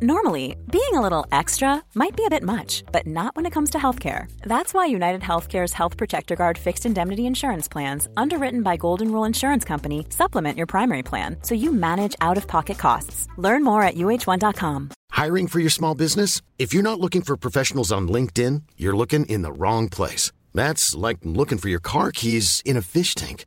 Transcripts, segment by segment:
Normally, being a little extra might be a bit much, but not when it comes to healthcare. That's why United Healthcare's Health Protector Guard fixed indemnity insurance plans, underwritten by Golden Rule Insurance Company, supplement your primary plan so you manage out of pocket costs. Learn more at uh1.com. Hiring for your small business? If you're not looking for professionals on LinkedIn, you're looking in the wrong place. That's like looking for your car keys in a fish tank.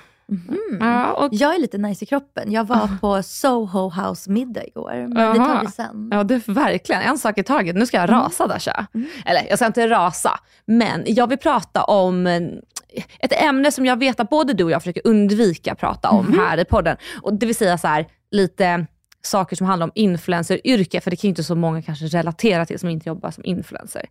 Mm. Ja, och, Jag är lite nice i kroppen. Jag var på Soho House middag igår, men det tar vi sen. ja, det är verkligen en sak i taget. Nu ska jag rasa Dasha. Eller jag ska inte rasa, men jag vill prata om eh, ett ämne som jag vet att både du och jag försöker undvika att prata om här i podden. Och det vill säga så här, lite saker som handlar om influenceryrke, för det kan ju inte så många kanske relatera till som inte jobbar som influencer.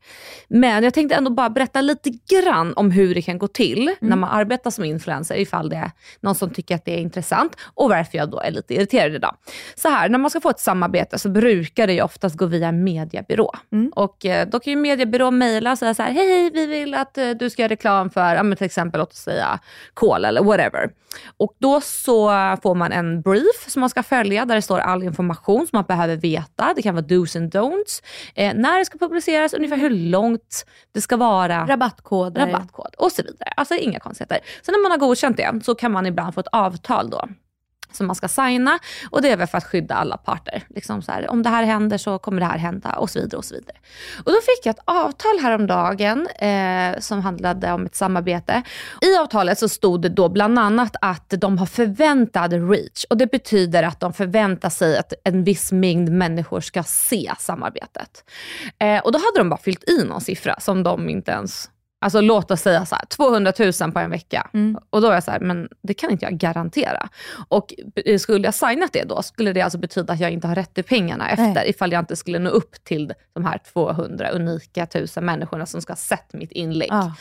Men jag tänkte ändå bara berätta lite grann om hur det kan gå till när man arbetar som influencer, ifall det är någon som tycker att det är intressant och varför jag då är lite irriterad idag. Så här, när man ska få ett samarbete så brukar det ju oftast gå via en mediebyrå. Och eh, då kan ju mediebyrå mejla och säga så här, hej, hej, vi vill att eh, du ska göra reklam för, ja, men till exempel låt oss säga kol eller whatever. Och då så får man en brief som man ska följa där det står all information som man behöver veta. Det kan vara dos and don'ts, eh, när det ska publiceras, ungefär hur långt det ska vara Rabattkoder. rabattkod och så vidare. Alltså inga konstigheter. Sen när man har godkänt det så kan man ibland få ett avtal då som man ska signa och det är väl för att skydda alla parter. Liksom så här, om det här händer så kommer det här hända och så vidare. Och så vidare. Och då fick jag ett avtal häromdagen eh, som handlade om ett samarbete. I avtalet så stod det då bland annat att de har förväntad reach och det betyder att de förväntar sig att en viss mängd människor ska se samarbetet. Eh, och då hade de bara fyllt i någon siffra som de inte ens Alltså låt oss säga så här, 200 000 på en vecka. Och då är jag så här, men det kan inte jag garantera. Och eh, skulle jag signat det då, skulle det alltså betyda att jag inte har rätt till pengarna efter, Nej. ifall jag inte skulle nå upp till de här 200 unika tusen människorna som ska ha sett mitt inlägg. Ja.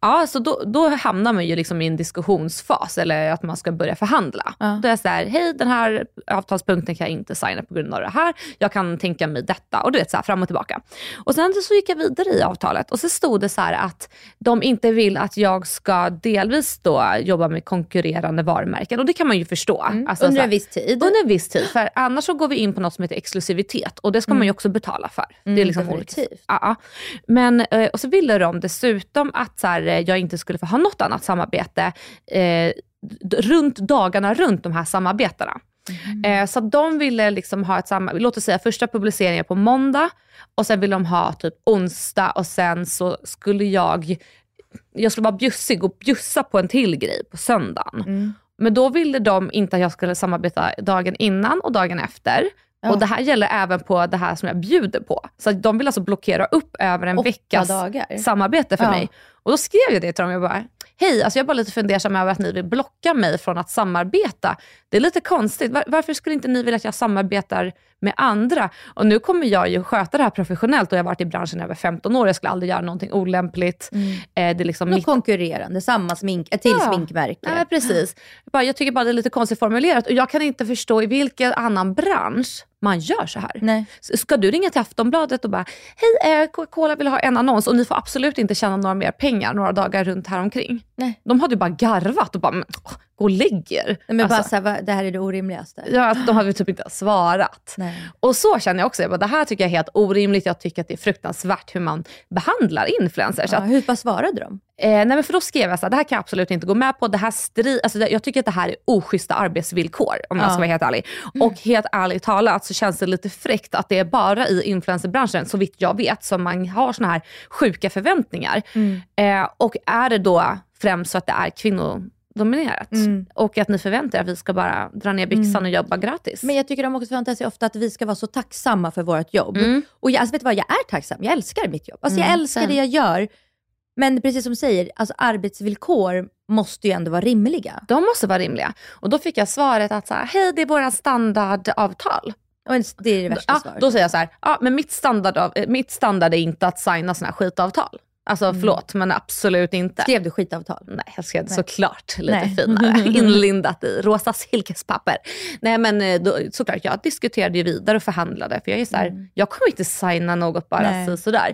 Ja, så då, då hamnar man ju liksom i en diskussionsfas, eller att man ska börja förhandla. Ja. Då är jag så här, hej den här avtalspunkten kan jag inte signa på grund av det här. Jag kan tänka mig detta. Och du vet, så här, fram och tillbaka. Och sen så gick jag vidare i avtalet och så stod det så här att de inte vill att jag ska delvis då jobba med konkurrerande varumärken. Och det kan man ju förstå. Alltså, Under en viss tid. under en viss tid. För annars så går vi in på något som heter exklusivitet och det ska man ju också betala för. det är liksom olika. definitivt. Ja. Men, eh, och så ville de dessutom att så här, eh, jag inte skulle få ha något annat samarbete eh, runt dagarna runt de här samarbetena. Eh, så de ville liksom ha ett samarbete, låt oss säga första publiceringen på måndag och sen ville de ha typ onsdag och sen så skulle jag, jag skulle vara bjussig och bjussa på en till grej på söndagen. Men då ville de inte att jag skulle samarbeta dagen innan och dagen efter. Och det här gäller även på det här som jag bjuder på. Så de vill alltså blockera upp över en Åtta veckas dagar. samarbete för Ja. mig. Och då skrev jag det till dem, jag bara, hej, alltså jag är bara lite fundersam över att ni vill blocka mig från att samarbeta. Det är lite konstigt, Var, varför skulle inte ni vilja att jag samarbetar med andra? Och nu kommer jag ju sköta det här professionellt och jag har varit i branschen över 15 år, jag skulle aldrig göra någonting olämpligt. Eh, det är liksom Något mitt konkurrerande, samma smink, ett till Ja. sminkmärke. Nej, precis. Jag bara, jag tycker bara det är lite konstigt formulerat och jag kan inte förstå i vilken annan bransch man gör så här. Nej. Ska du ringa till Aftonbladet och bara, hej eh, Coca-Cola vill ha en annons och ni får absolut inte tjäna några mer pengar några dagar runt här omkring. Nej. De hade ju bara garvat och bara, men, åh, gå och lägg er. Nej, men Alltså, bara så här, det här är det orimligaste. ja, att de hade typ inte svarat. Nej. Och så känner jag också, jag bara, det här tycker jag är helt orimligt. Jag tycker att det är fruktansvärt hur man behandlar influencers. Ja, Att hur vad svarade de? Eh, nej men för då skrev jag så här, det här kan jag absolut inte gå med på. Det här stri- alltså det, jag tycker att det här är oschyssta arbetsvillkor om jag Ja. ska vara helt ärlig. Och helt ärligt talat så känns det lite fräckt att det är bara i influencerbranschen, så vitt jag vet, som man har såna här sjuka förväntningar. Eh, och är det då främst för att det är kvinnodominerat och att ni förväntar er att vi ska bara dra ner byxan och jobba gratis. Men jag tycker de också förväntar sig ofta att vi ska vara så tacksamma för vårt jobb. Mm. Och jag, alltså vet du vad, jag är tacksam. Jag älskar mitt jobb. Alltså jag älskar det jag gör. Men precis som du säger, alltså arbetsvillkor måste ju ändå vara rimliga. De måste vara rimliga. Och då fick jag svaret att så här, hej det är våra standardavtal. Och Det är det värsta Ja, svaret. då säger jag så här, ja, men mitt standard, mitt standard är inte att signa såna här skitavtal. Alltså Mm. förlåt, men absolut inte. Skrev du skitavtal? Nej, jag skrev Nej. såklart lite Nej. finare, inlindat i rosa silkespapper. Nej men eh, då, såklart, jag diskuterade ju vidare och förhandlade. För jag är så här, jag kommer inte signa något bara Nej. så, sådär.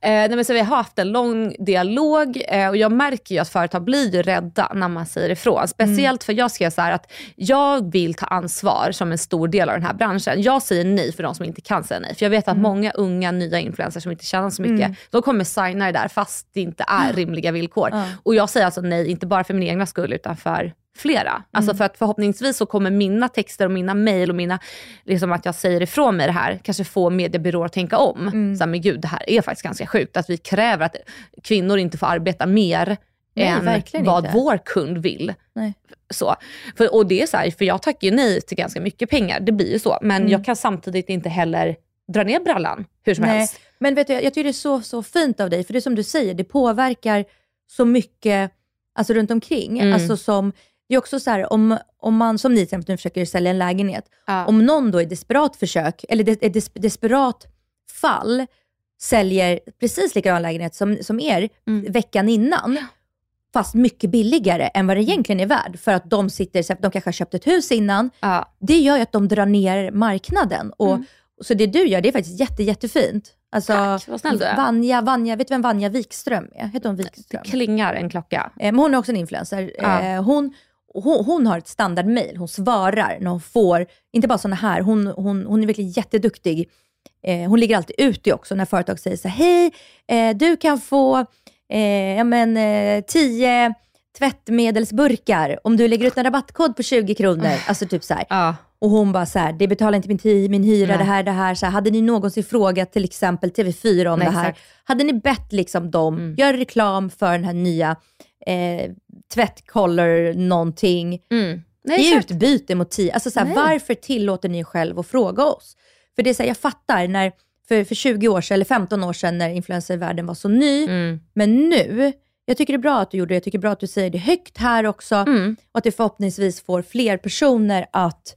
Eh, nej, men så vi har haft en lång dialog eh, och jag märker ju att företag blir ju rädda när man säger ifrån. Speciellt för jag skrev så här att jag vill ta ansvar som en stor del av den här branschen. Jag säger nej för de som inte kan säga nej. För jag vet att många unga nya influencers som inte tjänar så mycket, de kommer signa det där fast det inte är rimliga villkor. Och jag säger alltså nej, inte bara för min egna skull utan för flera. Alltså för att förhoppningsvis så kommer mina texter och mina mejl och mina, liksom att jag säger ifrån mig det här, kanske få mediebyråer att tänka om. Så här, men gud, det här är faktiskt ganska sjukt att vi kräver att kvinnor inte får arbeta mer Nej, än vad inte. vår kund vill. Nej. Så. För, och det är så här, för jag tackar ju nej till ganska mycket pengar, det blir ju så. Men Mm. jag kan samtidigt inte heller dra ner brallan hur som Nej, helst. Men vet du, jag tycker det är så, så fint av dig, för det är som du säger, det påverkar så mycket alltså, runt omkring. Mm. Alltså, som, det är också så här, om, om man, som ni till exempel nu försöker sälja en lägenhet, Ja. om någon då i desperat försök, eller ett des, desperat fall, säljer precis likadan lägenhet som, som er Mm. veckan innan, fast mycket billigare än vad det egentligen är värd, för att de sitter, de kanske har köpt ett hus innan, Ja. det gör ju att de drar ner marknaden. Och, Mm. Så det du gör, det är faktiskt jätte, jättefint. Alltså, Tack, vad snäll du är. Vanja, Vanja, vet du vem Vanja Wikström är? Heter hon Wikström? Klingar en klocka. Eh, Men hon är också en influencer. Ja. Eh, Hon, hon, hon har ett standardmail. Hon svarar när hon får, inte bara sådana här, hon, hon, hon är verkligen jätteduktig. Eh, hon ligger alltid ute också när företag säger så hej, eh, du kan få eh, ja, men, eh, 10 tvättmedelsburkar om du lägger ut en rabattkod på 20 kronor. Alltså typ så här. Ja. Och hon bara så här, det betalar inte min, tid, min hyra, Nej. det här, det här. Så här. Hade ni någonsin frågat till exempel TV4 om Nej, det här? exakt. Hade ni bett liksom dem, Mm. gör reklam för den här nya eh, tvättcolor någonting Mm. Nej, i exakt. utbyte mot tio. Alltså så här, Nej. varför tillåter ni er själv att fråga oss? För det är så här, jag fattar när, för, för 20 år sedan eller 15 år sedan när influencervärlden var så ny, Mm. men nu, jag tycker det är bra att du gjorde det, jag tycker det är bra att du säger det högt här också, Mm. och att det förhoppningsvis får fler personer att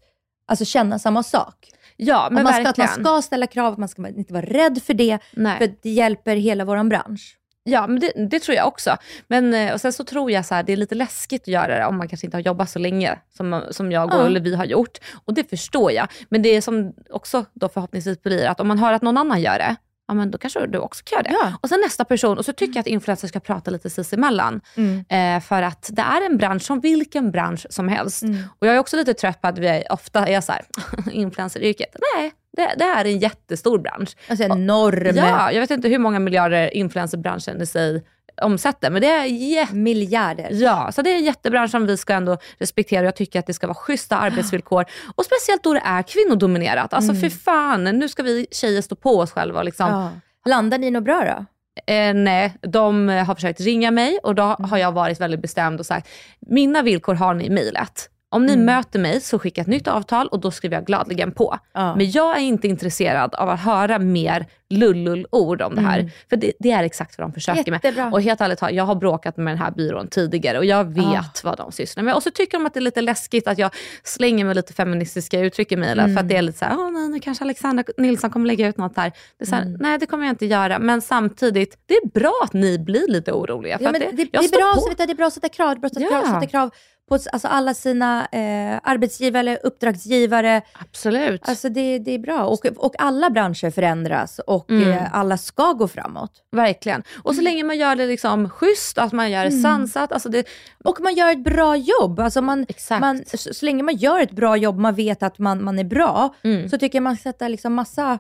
alltså, känna samma sak. Ja, men att, man ska, verkligen. att man ska ställa krav, att man ska inte vara rädd för det, Nej. för det hjälper hela vår bransch. Ja, men det, det tror jag också. Men, eh, och sen så tror jag så här, det är lite läskigt att göra det om man kanske inte har jobbat så länge som, som jag och Ja. eller vi har gjort. Och det förstår jag. Men det är som också då förhoppningsvis blir att om man hör att någon annan gör det, ja men då kanske du också kan göra det. Ja. Och sen nästa person, och så tycker jag att influencers ska prata lite sinsemellan. Eh, för att det är en bransch som vilken bransch som helst. Mm. Och jag är också lite trött på att vi ofta är så här, influenceryrket. Nej, det, det är en jättestor bransch. Alltså enorm Ja, jag vet inte hur många miljarder influencerbranschen i sig omsätter, men det är jätte miljarder. Ja, så det är en jättebransch som vi ska ändå respektera. Jag tycker att det ska vara schyssta arbetsvillkor. Och speciellt då det är kvinnodominerat. Alltså för fan, nu ska vi tjejer stå på oss själva. Liksom. Ja. Landar ni något bra då? Eh, nej, de har försökt ringa mig och då har jag varit väldigt bestämd och sagt, mina villkor har ni i mejlet. Om ni möter mig så skicka ett nytt avtal och då skriver jag gladeligen på. Ja. Men jag är inte intresserad av att höra mer lullull-ord om det här. För det, det är exakt vad de försöker Jättebra. med. Och helt ärligt jag har bråkat med den här byrån tidigare och jag vet Ah. vad de sysslar med. Och så tycker de att det är lite läskigt att jag slänger med lite feministiska uttryck i mejlen. För att det är lite såhär, åh nej, nu kanske Alexandra Nilsson kommer lägga ut något här. Det är så här, Nej, det kommer jag inte göra. Men samtidigt, det är bra att ni blir lite oroliga. För Ja, att men det, det, det, är bra, du, det är bra att sätta krav, det är bra att sätta, Ja. krav, sätta krav på alltså, alla sina eh, arbetsgivare uppdragsgivare. Absolut. Alltså det, det är bra. Och, och alla branscher förändras och Mm. eh, alla ska gå framåt. Verkligen. Och så länge man gör det liksom schysst, att man gör det sansat. Alltså det, Och man gör ett bra jobb. Alltså man, Exakt. man, så, så länge man gör ett bra jobb, man vet att man, man är bra, Mm. så tycker jag man sätta liksom massa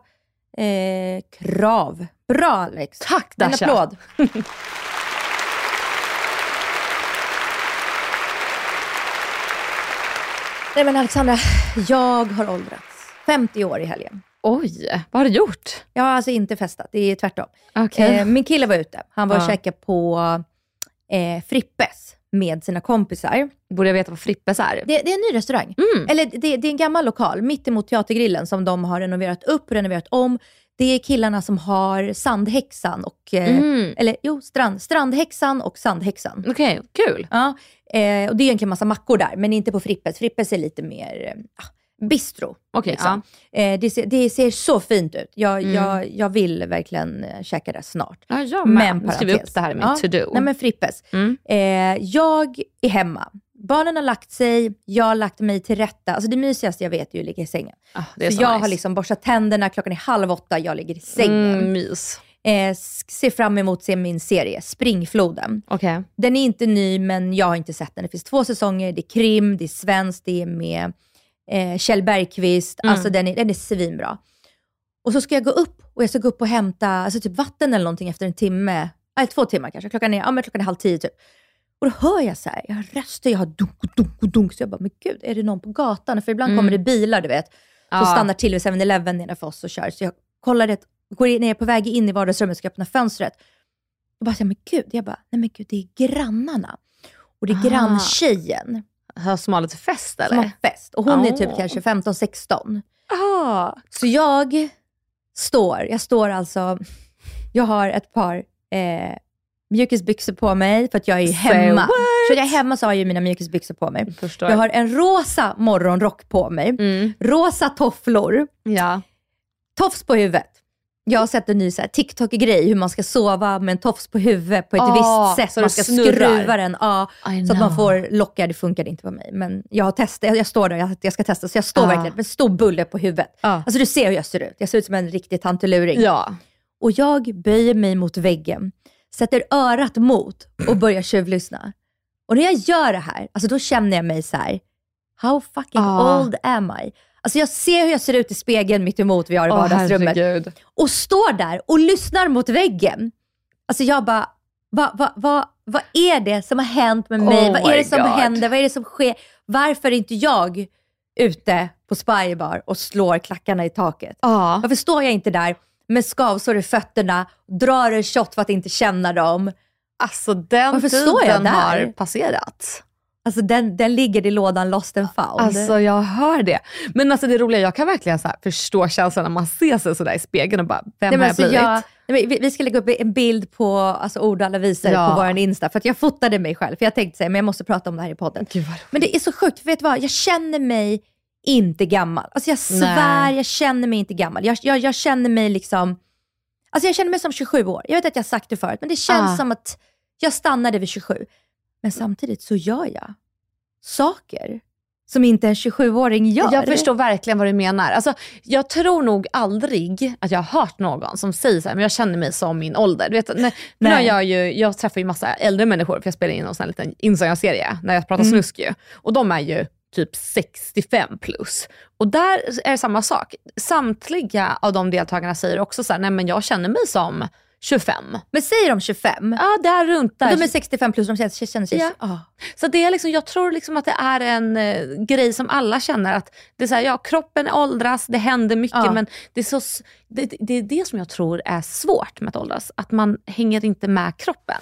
eh, krav. Bra Alex! Tack En Dasha. applåd. Nej men Alexandra, jag har åldrats. 50 år i helgen. Oj, vad har du gjort? Jag har alltså inte festat, det är tvärtom. Okej. Eh, min kille var ute. Han var och Ja. käkade på eh, Frippes med sina kompisar. Borde jag veta vad Frippes är? Det, det är en ny restaurang. Mm. Eller det, det är en gammal lokal, mitt emot Teatergrillen, som de har renoverat upp och renoverat om. Det är killarna som har Sandhäxan och, eh, Mm. eller jo, strand, Strandhäxan och Sandhäxan. Okej, kul. Ja, eh, och det är egentligen massa mackor där, men inte på Frippes. Frippes är lite mer, eh, bistro. Okej, liksom. eh, det, ser, det ser så fint ut. Jag, Mm. jag, jag vill verkligen käka det snart. Ja, jag Men med. Skriv upp parentes. det här i min Ja, to-do. Nej men Frippes. Mm. Jag är hemma. Barnen har lagt sig, jag har lagt mig till rätta. Alltså det mysigaste jag vet är ju att ligga i sängen. Ah, så så jag nice. har liksom borstat tänderna, klockan är halv åtta, jag ligger i sängen. Mm, mys. Eh, ser fram emot se min serie, Springfloden. Okej. Den är inte ny, men jag har inte sett den. Det finns två säsonger, det är krim, det är svenskt, det är med eh, Kjell Bergqvist. Mm. Alltså den är, den är svinbra. Och så ska jag gå upp och jag ska gå upp och hämta alltså typ vatten eller någonting efter en timme. Nej, två timmar kanske. Klockan är, ja, men klockan är halv tio typ. Och då hör jag så här, jag hör röster, jag hör dunk, dunk, dunk. Så jag bara, men gud, är det någon på gatan? För ibland Mm. kommer det bilar, du vet, som Ja. stannar till vid 7-Eleven nedanför oss och kör. Så jag kollar det, går ner på väg in i vardagsrummet ska öppna fönstret. Och bara, så här, men gud, jag bara, nej men gud, det är grannarna. Och det är Ah. granntjejen Har som har lite fest som har eller? fest. Och hon är typ Oh. kanske 15-16. Ah. Så jag står, jag står alltså, jag har ett par eh, mjukisbyxor på mig för att jag är hemma. Så jag är hemma så har jag mina mjukisbyxor på mig. Förstår. Jag har en rosa morgonrock på mig, Mm. rosa tofflor, Ja. tofs på huvudet. Jag har sett en ny TikTok-grej hur man ska sova med en tofs på huvudet på ett Ah, visst sätt. så Man ska snurrar. skruva den. Ja, så att man får lockar. Det funkade inte på mig. Men jag har testat. Jag, står där, jag, jag ska testa. Så jag står Ah. verkligen med en stor bulle på huvudet. Ja. Alltså du ser hur jag ser ut. Jag ser ut som en riktig tanteluring. Ja. Och jag böjer mig mot väggen, sätter örat mot och börjar tjuvlyssna. Och när jag gör det här, alltså då känner jag mig så här: how fucking Ah. old am I? Alltså jag ser hur jag ser ut i spegeln mitt emot vi har i vardagsrummet herregud. och står där och lyssnar mot väggen. Alltså jag bara, vad va, va, vad är det som har hänt med mig? Oh vad är det som God. händer? Vad är det som sker? Varför är inte jag ute på Spybar och slår klackarna i taket? Ja. Varför står jag inte där med skavsår i fötterna, drar en shot för att inte känna dem? Alltså den Varför tiden där? har passerat. Alltså den, den ligger i lådan lost and found. Alltså jag hör det. Men alltså det roliga, jag kan verkligen så förstå känslan när man ser sig sådär i spegeln och bara, vem Nej, har men jag alltså blivit? jag, nej, vi, vi ska lägga upp en bild på alltså, ord alla visor Ja. på vår Insta, för att jag fotade mig själv. För jag tänkte säga, men jag måste prata om det här i podden. Men det är så sjukt, för vet du vad? Jag känner mig inte gammal. Alltså jag svär, Nej. jag känner mig inte gammal. Jag, jag, jag känner mig liksom, alltså jag känner mig som 27 år. Jag vet att jag sagt det förut, men det känns Ah. som att jag stannade vid 27. Men samtidigt så gör jag saker som inte en 27-åring gör. Jag förstår verkligen vad du menar. Alltså, jag tror nog aldrig att jag har hört någon som säger så här, men jag känner mig som min ålder. Du vet, när, har jag, ju, jag träffar ju massa äldre människor, för jag spelar in en sån här liten Instagram-serie när jag pratar Mm. snusk ju. Och de är ju typ 65 plus. Och där är det samma sak. Samtliga av de deltagarna säger också så här, nej men jag känner mig som 25. Men säger de 25? Ja, där runt där. De är 65 plus, de känner känner sig... Ja. Ah. Så det är liksom, jag tror liksom att det är en eh, grej som alla känner. att det är så här, ja, Kroppen åldras, det händer mycket Ja. men det är, så, det, det är det som jag tror är svårt med att åldras. Att man hänger inte med kroppen.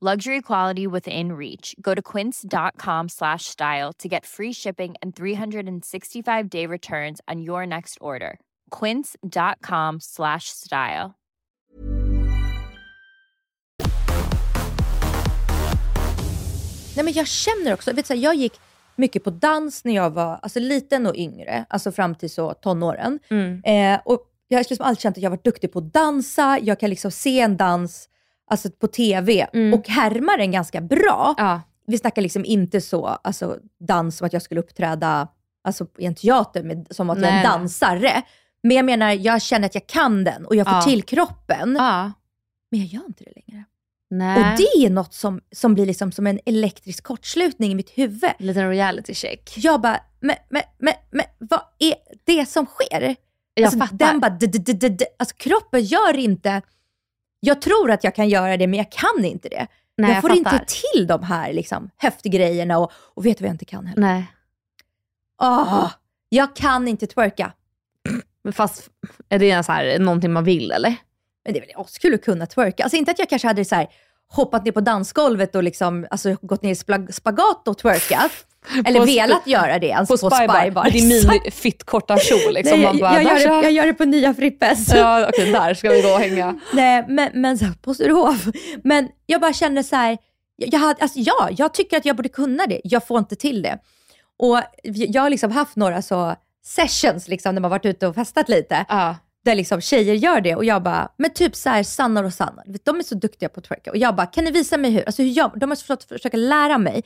Luxury quality within reach. Go to quince.com slash style to get free shipping and 365 day returns on your next order. Quince.com slash style. Nej, men jag känner också, vet du, jag gick mycket på dans när jag var alltså, liten och yngre, alltså fram till så tonåren. Eh, och jag har liksom alltid känt att jag varit duktig på att dansa, jag kan liksom se en dans alltså, på TV och härma den ganska bra. Ja. Vi snackar liksom inte så alltså, dans som att jag skulle uppträda alltså, i en teater med, som att jag är en Nej. dansare. Men jag menar, jag känner att jag kan den och jag får Ja. till kroppen. Ja. Men jag gör inte det längre. Nej. Och det är något som, som blir liksom som en elektrisk kortslutning i mitt huvud. Liten reality check. Jag bara, men, men, men, men vad är det som sker? Jag alltså, fattar. Den bara, d- d- d- alltså kroppen gör inte, jag tror att jag kan göra det men jag kan inte det. Nej, jag jag får fattar. inte till de här liksom, höftgrejerna och, och vet du vad jag inte kan heller? Nej. Åh, jag kan inte twerka. Men fast, är det så här, någonting man vill eller? Men det är väl askul att kunna twerka. Alltså inte att jag kanske hade så här, hoppat ner på dansgolvet och liksom, alltså, gått ner i spagat och twerkat. Eller På velat göra det. Alltså På Spybar, med din Exakt. mini fitt korta kjol liksom. Nej, bara, jag, jag, "Där gör så." det, jag gör det på nya Frippes. Ja okej, där ska vi gå och hänga. Nej, men, men så här, på Sturehof. Men jag bara känner så här, jag, hade, alltså, ja, jag tycker att jag borde kunna det. Jag får inte till det. Och jag har liksom haft några så sessions liksom, när man varit ute och festat lite. Ja. Där liksom tjejer gör det och jag bara, men typ så här Sanna och Sanna, de är så duktiga på att twerka. Och jag bara, kan ni visa mig hur? Alltså hur gör De har försökt försöka lära mig.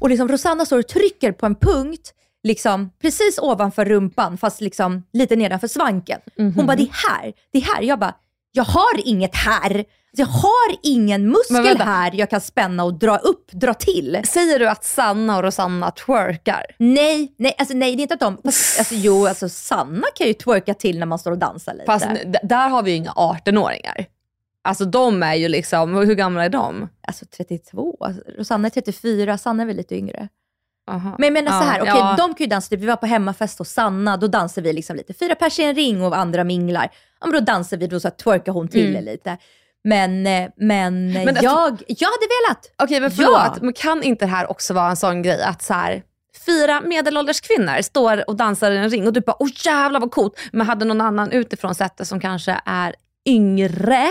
Och liksom Rosanna står och trycker på en punkt, liksom precis ovanför rumpan, fast liksom lite nedanför svanken. Hon bara, det är här, det är här. Jag bara, jag har inget här. Jag har ingen muskel här jag kan spänna och dra upp, dra till. Säger du att Sanna och Rosanna twerkar? Nej, nej, alltså nej, det är inte att de, fast, alltså, jo, alltså Sanna kan ju twerka till när man står och dansar lite. Fast där har vi ju inga 18-åringar. Alltså de är ju liksom, hur gamla är de? Alltså 32, alltså, Rosanna är 34, Sanna är väl lite yngre. Aha. Men jag menar så Ja, här, okej ja. de kan ju dansa, typ, vi var på hemmafest hos Sanna, då dansar vi liksom lite, fyra pers i en ring och andra minglar. Ja men då dansar vi, då så här, twerkar hon till Mm. lite. Men, eh, men, Men alltså- jag, jag hade velat. Okej men förlåt, Ja. men kan inte det här också vara en sån grej att så här, fyra medelålders kvinnor står och dansar i en ring och du bara åh jävlar vad coolt. Men hade någon annan utifrån sett det som kanske är yngre,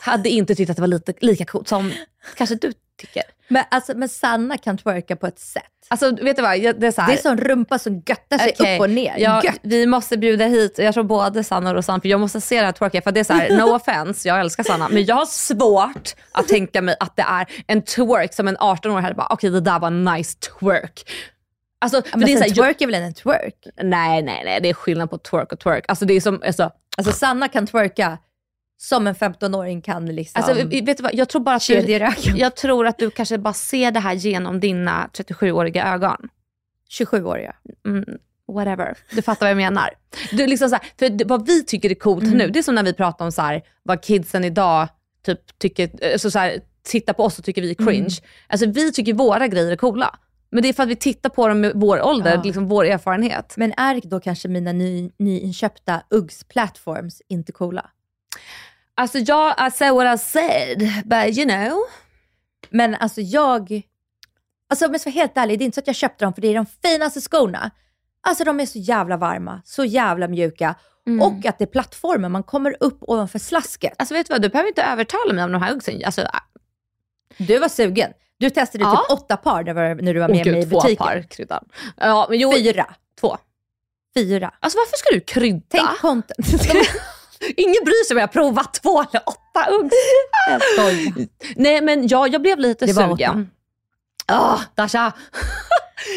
hade inte tyckt att det var lite, lika coolt som kanske du tycker. Men, alltså, men Sanna kan twerka på ett sätt. Alltså vet du vad, jag- det är så här, Det är som rumpa som göttar sig Okej, upp och ner. Ja, Gött. vi måste bjuda hit, jag tror både Sanna och Rosanna, för jag måste se det här twerka. För det är så här, no offense, jag älskar Sanna, men jag har svårt att tänka mig att det är en twerk som en 18-åring hade bara, okej det där var en nice twerk. Alltså, för Men det är sen så här, twerk är väl en twerk? nej, nej, nej, det är skillnad på twerk och twerk. Alltså det är som, alltså, Alltså Sanna kan twerka som en 15-åring kan liksom alltså vet du vad, jag tror bara att du, jag tror att du kanske bara ser det här genom dina 37-åriga ögon. 27 år ja. Mm, whatever. Du fattar vad jag menar. Du, liksom så här, för det, vad vi tycker är coolt Mm. nu, det är som när vi pratar om så här, vad kidsen idag typ, tycker, alltså så här, tittar på oss och tycker vi är cringe. Mm. Alltså vi tycker våra grejer är coola. Men det är för att vi tittar på dem med vår ålder, Ja. liksom vår erfarenhet. Men är då kanske mina ny, nyinköpta Uggs platforms inte coola? Alltså jag, I say what I said, but you know. Men alltså jag, alltså om jag ska vara helt ärlig, det är inte så att jag köpte dem för det är de finaste skorna. Alltså de är så jävla varma, så jävla mjuka. Och att det är plattformen, man kommer upp ovanför slasket. Alltså vet du vad, du behöver inte övertala mig om de här uggsen. Alltså, Du var sugen. Du testade Ja. typ åtta par var- när du var med mig i gud, två butiken. par kryddan. Ja, men jo, Fyra. två. Fyra. Alltså varför ska du krydda? Tänk content. Ingen bryr sig om jag har provat två eller åtta skojar. Nej men jag, jag blev lite Det sugen. Ah, Dasha.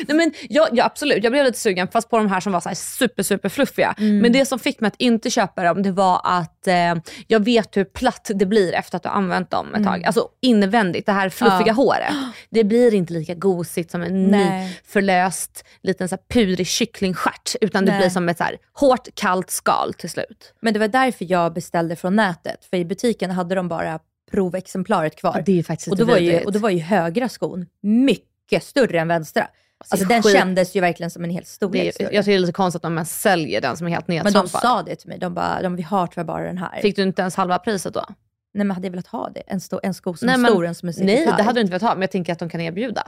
Nej, men jag, jag, absolut, jag blev lite sugen fast på de här som var så här super super fluffiga. Mm. Men det som fick mig att inte köpa dem det var att eh, jag vet hur platt det blir efter att du har använt dem ett tag. Alltså invändigt, det här fluffiga Mm. Ja. håret. Det blir inte lika gosigt som en Nej. ny förlöst liten så här purig kycklingstjärt. Utan det Nej. blir som ett så här hårt kallt skal till slut. Men det var därför jag beställde från nätet. För i butiken hade de bara provexemplaret kvar. det är faktiskt och, då var ju, och då var ju högra skon mycket större än vänstra. Alltså den skit- kändes ju verkligen som en hel Det storlek är, större. jag tycker det är lite konstigt om man säljer den som är helt Men de nedtrampad. sa det till mig. De bara, de, vi har tyvärr bara den här. Fick du inte ens halva priset då? Nej men hade jag velat ha det? En, sto, en sko som Nej, är men- stor, en som är Nej, gitarr? det hade du inte velat ha, men jag tänker att de kan erbjuda.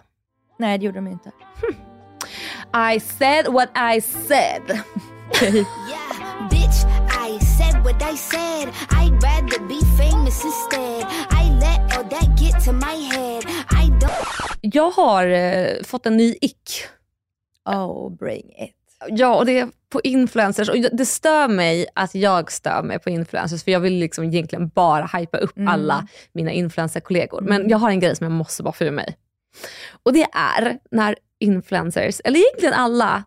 Nej det gjorde de inte. I said what I said. Yeah, bitch, I said what I said. I'd rather be famous instead. Jag har eh, fått en ny ick. Oh, bring it. Ja, och det är på influencers. Och det stör mig att jag stör mig på influencers, för jag vill liksom egentligen bara hypa upp Mm. alla mina influencerkollegor. Men jag har en grej som jag måste bara få ur mig. Och det är när influencers, eller egentligen alla,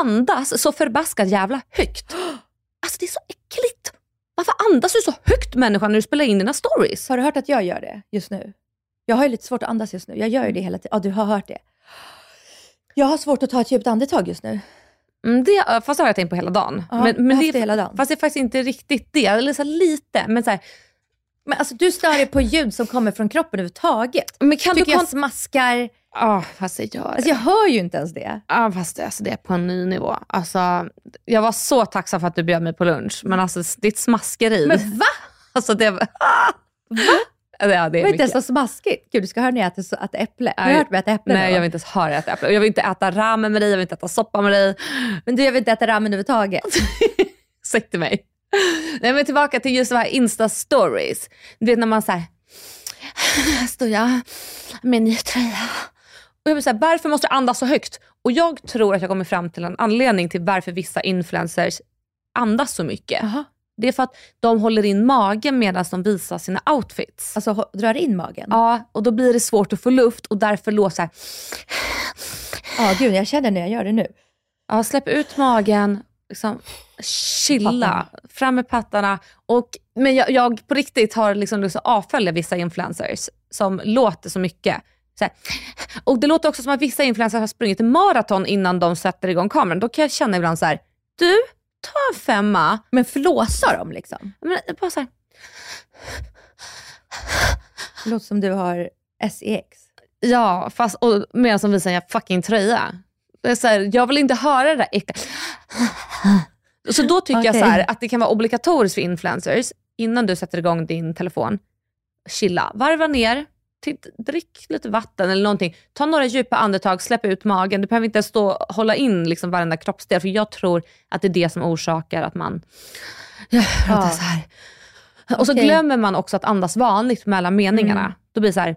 andas så förbaskat jävla högt. Alltså det är så äckligt. Varför andas du så högt människa när du spelar in dina stories? Har du hört att jag gör det just nu? Jag har ju lite svårt att andas just nu. Jag gör ju det hela tiden. Ja, du har hört det. Jag har svårt att ta ett djupt andetag just nu. Mm, det, fast det har jag tänkt på hela dagen. Ja, jag har haft det hela dagen. Fast det är faktiskt inte riktigt det. Eller så lite. Men, så här, Men alltså du stör dig på ljud som kommer från kroppen överhuvudtaget. men kan Tycker du... jag smaskar. Ja, fast jag gör det. Alltså jag hör ju inte ens det. Ja, fast det, alltså, det är på en ny nivå. Alltså, jag var så tacksam för att du bjöd mig på lunch, men alltså ditt smaskeri. Men va? Alltså det var... Va? Ja, det är inte ens så smaskigt. Gud, du ska höra när jag äter, så- äter äpple. Har du hört mig äta äpple Nej, nu? jag vill inte ens höra äta äpple. Jag vill inte äta ramen med dig, jag vill inte äta soppa med dig. Men du, jag vill inte äta ramen överhuvudtaget. Säg till mig. Nej, men tillbaka till just de här Insta-stories. Du vet när man säger här står jag med en ny tröja. Och jag blir så här, varför måste jag andas så högt? Och jag tror att jag kommer fram till en anledning till varför vissa influencers andas så mycket. Jaha. Det är för att de håller in magen medan de visar sina outfits. Alltså drar in magen? Ja, och då blir det svårt att få luft och därför låter så här, Ja, gud, jag känner när jag gör det nu. Ja, släpp ut magen, liksom, chilla, Pattarna. fram med pattarna. Och, men jag, jag på riktigt har liksom liksom avfölja vissa influencers som låter så mycket. Så här. Och Det låter också som att vissa influencers har sprungit maraton innan de sätter igång kameran. Då kan jag känna ibland så här, du, ta en femma. Men flåsar de liksom? Men, bara så här, Det låter som du har SEX. ja, fast och, medan de visar en fucking tröja. Det är så här, jag vill inte höra det där äckliga. Så då tycker jag Okej. så här, att det kan vara obligatoriskt för influencers, innan du sätter igång din telefon, chilla, varva ner, drick lite vatten eller någonting. Ta några djupa andetag, släpp ut magen. Du behöver inte stå och hålla in liksom varenda kroppsdel, för jag tror att det är det som orsakar att man ja, låter så här. Och så glömmer man också att andas vanligt mellan meningarna. Mm. Då blir det så här,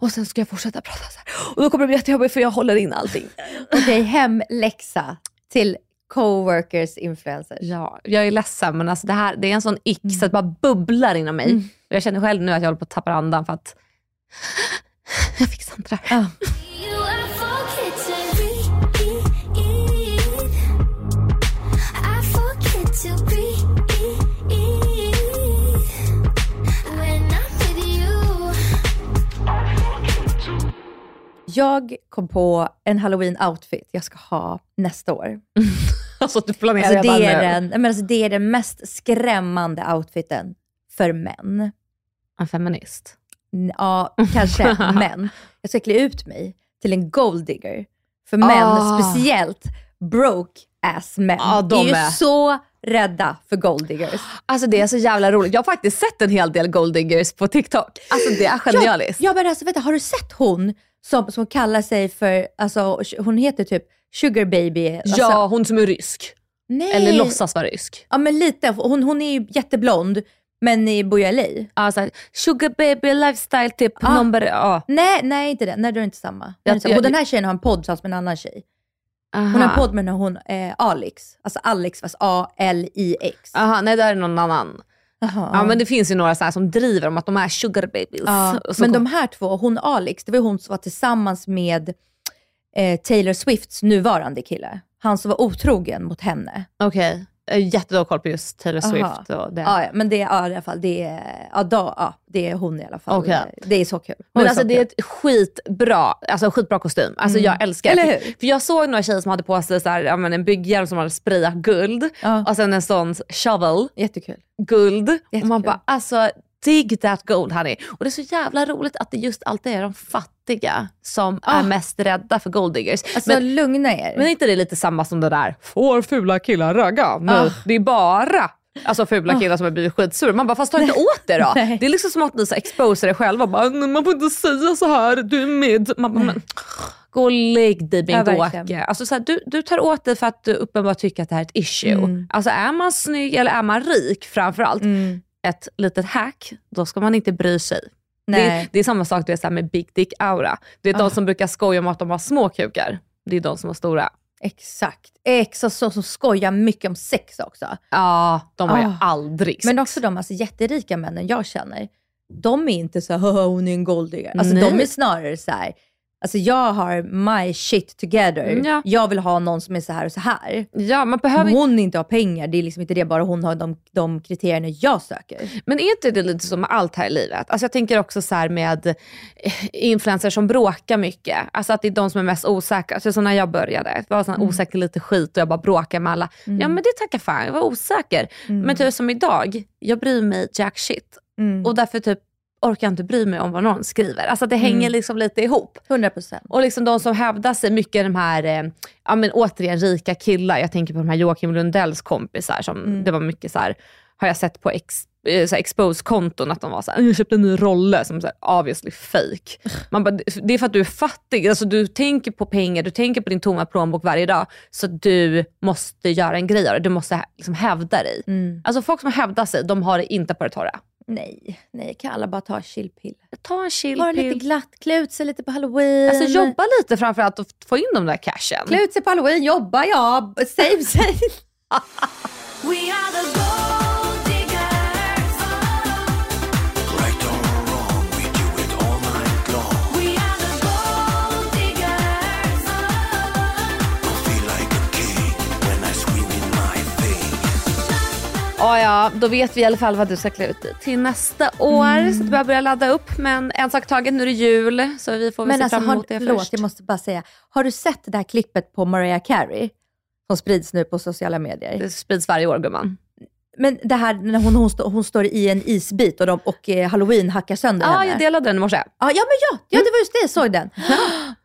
och sen ska jag fortsätta prata så här. Och då kommer det bli jättejobbigt för jag håller in allting. Okej, hemläxa till coworkers influencers. Ja, jag är ledsen men alltså det, här, det är en sån ick så att det bara bubblar inom mig. Mm. Jag känner själv nu att jag håller på att tappa andan för att jag det här. Ja. Jag kom på en halloween-outfit jag ska ha nästa år. Alltså du planerar Alltså, det, är den, men alltså, det är den mest skrämmande outfiten för män. En feminist. Ja, kanske, men jag ska klä ut mig till en golddigger. För män, Ah. speciellt broke ass män, Ja, de är ju är. så rädda för golddiggers. Alltså det är så jävla roligt. Jag har faktiskt sett en hel del golddiggers på TikTok. Alltså det är genialiskt. Ja, men alltså, vänta, har du sett hon som, som kallar sig för, alltså, hon heter typ sugar baby? Alltså, Ja, hon som är rysk. nej. Eller låtsas vara rysk. Ja, men lite. Hon, hon är ju jätteblond, men ni bor ju i LA. Alltså, sugar baby lifestyle typ. Ah. Number, ja. Nej, nej inte det. Nej, det är inte samma. Det Jag- inte samma. och den här tjejen har en podd tillsammans med en annan tjej. Hon har en podd med hon, eh, Alex. Alltså Alex fast A-L-I-X. Aha, nej, där är någon annan. Jaha. Ja, men det finns ju några så här som driver om att de är sugar babies. Ja, så men de här två, hon Alex, det var hon som var tillsammans med eh, Taylor Swifts nuvarande kille. Han som var otrogen mot henne. Okej, har jättedålig koll på just Taylor Aha. Swift. Och det. Ja, men det, ja, i alla fall, det, är, ja, då, ja, det är hon i alla fall. Okej. Det är så kul. Hon Men är alltså så det är kul. ett skitbra, alltså skitbra kostym. Alltså jag älskar Eller hur? För jag såg några tjejer som hade på sig så här, men en bygghjälm som hade sprayat guld Ja. och sen en sån shovel, Jättekul. guld. Och Jättekul. man bara alltså dig that gold honey. Och det är så jävla roligt att det just alltid är de fattiga som Ah. är mest rädda för golddiggers. Alltså men, lugna er. men är inte det lite samma som det där, får fula killar ragga? Nej, Ah. det är bara Alltså fula killar som har blivit skitsura. Man bara, fast ta inte åt det då. Det är liksom som att ni så exposerar er själva. Bara, "Nej, man får inte säga så här, du är med. Man bara, men, gå och lägg dig Ja, verkligen. Åke. Alltså, så här, du, du tar åt dig för att du uppenbart tycker att det här är ett issue. Mm. Alltså är man snygg eller är man rik framförallt, Mm. Ett litet hack, då ska man inte bry sig. Det, Nej. det är samma sak du vet, så med big dick aura. Det är Ah. de som brukar skoja om att de har små kukar. Det är de som har stora. Exakt. Exakt, så, som skojar mycket om sex också. Ja, de har ju Ah. aldrig Men sex. också de alltså, jätterika männen jag känner, de är inte så här, hon är en golddigger. Alltså Nej. de är snarare så här, alltså jag har my shit together. Mm, ja. Jag vill ha någon som är så här och så här. Ja, man behöver hon inte har pengar, det är liksom inte det, bara hon har de, de kriterierna jag söker. Men är inte det lite som med allt här i livet? Alltså jag tänker också så här med eh, influencers som bråkar mycket. Alltså att det är de som är mest osäkra. Alltså som när jag började, jag var sån Mm. osäker lite skit och jag bara bråkade med alla. Ja men det tackar fan, jag var osäker. Men typ som idag, jag bryr mig jack shit. Mm. Och därför typ orkar inte bry mig om vad någon skriver. Alltså det hänger Mm. liksom lite ihop. 100 procent. Och liksom de som hävdar sig, mycket de här, eh, ja men återigen rika killar. Jag tänker på de här Joakim Lundells kompisar som, Mm. det var mycket så här, har jag sett på ex, eh, expose-konton att de var så här, jag köpte en ny rolle som så här, obviously fake. Man bara, det är för att du är fattig, alltså du tänker på pengar, du tänker på din tomma plånbok varje dag. Så du måste göra en grej av det, du måste liksom hävda dig. Mm. Alltså folk som hävdar sig, de har det inte på det torra. Nej, nej, kan alla bara ta chillpill? Ta en chill Ta det lite glatt, klä ut sig lite på halloween. Alltså jobba lite framförallt och få in de där cashen. Klä ut sig på halloween, jobba ja, save sig. Right Ja, ja, då vet vi i alla fall vad du ska klä ut dig till nästa år. Mm. Så du börjar börja ladda upp. Men en sak taget, nu är det jul. Så vi får väl Men se alltså, fram har, emot det förlåt, först. jag måste bara säga. Har du sett det här klippet på Mariah Carey? Som sprids nu på sociala medier. Det sprids varje år gumman. Men det här när hon, hon, hon står i en isbit och, de, och eh, halloween hackar sönder Ja, henne. jag delade den i morse. Ja, ja, men ja, ja, det var just det. Jag såg den.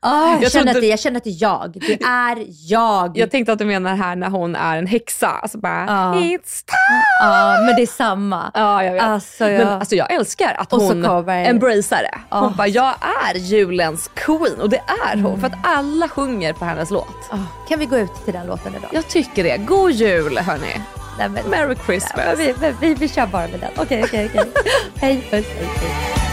Ah, jag, Jag känner att det, jag känner att det är jag. Det är jag. Jag tänkte att du menar här när hon är en häxa. Alltså bara, Ja. it's time. Ja, men det är samma. Ja, jag vet. Alltså, jag... Men alltså jag älskar att Och hon embracear det. Hon Ja. bara, jag är julens queen. Och det är hon. För att alla sjunger på hennes låt. Ah, kan vi gå ut till den låten idag? Jag tycker det. God jul hörni. Nej, men, Merry Christmas. vi, vi, vi, vi kör bara med den. Okej, okej, okej. Hej, puss, hej, hej.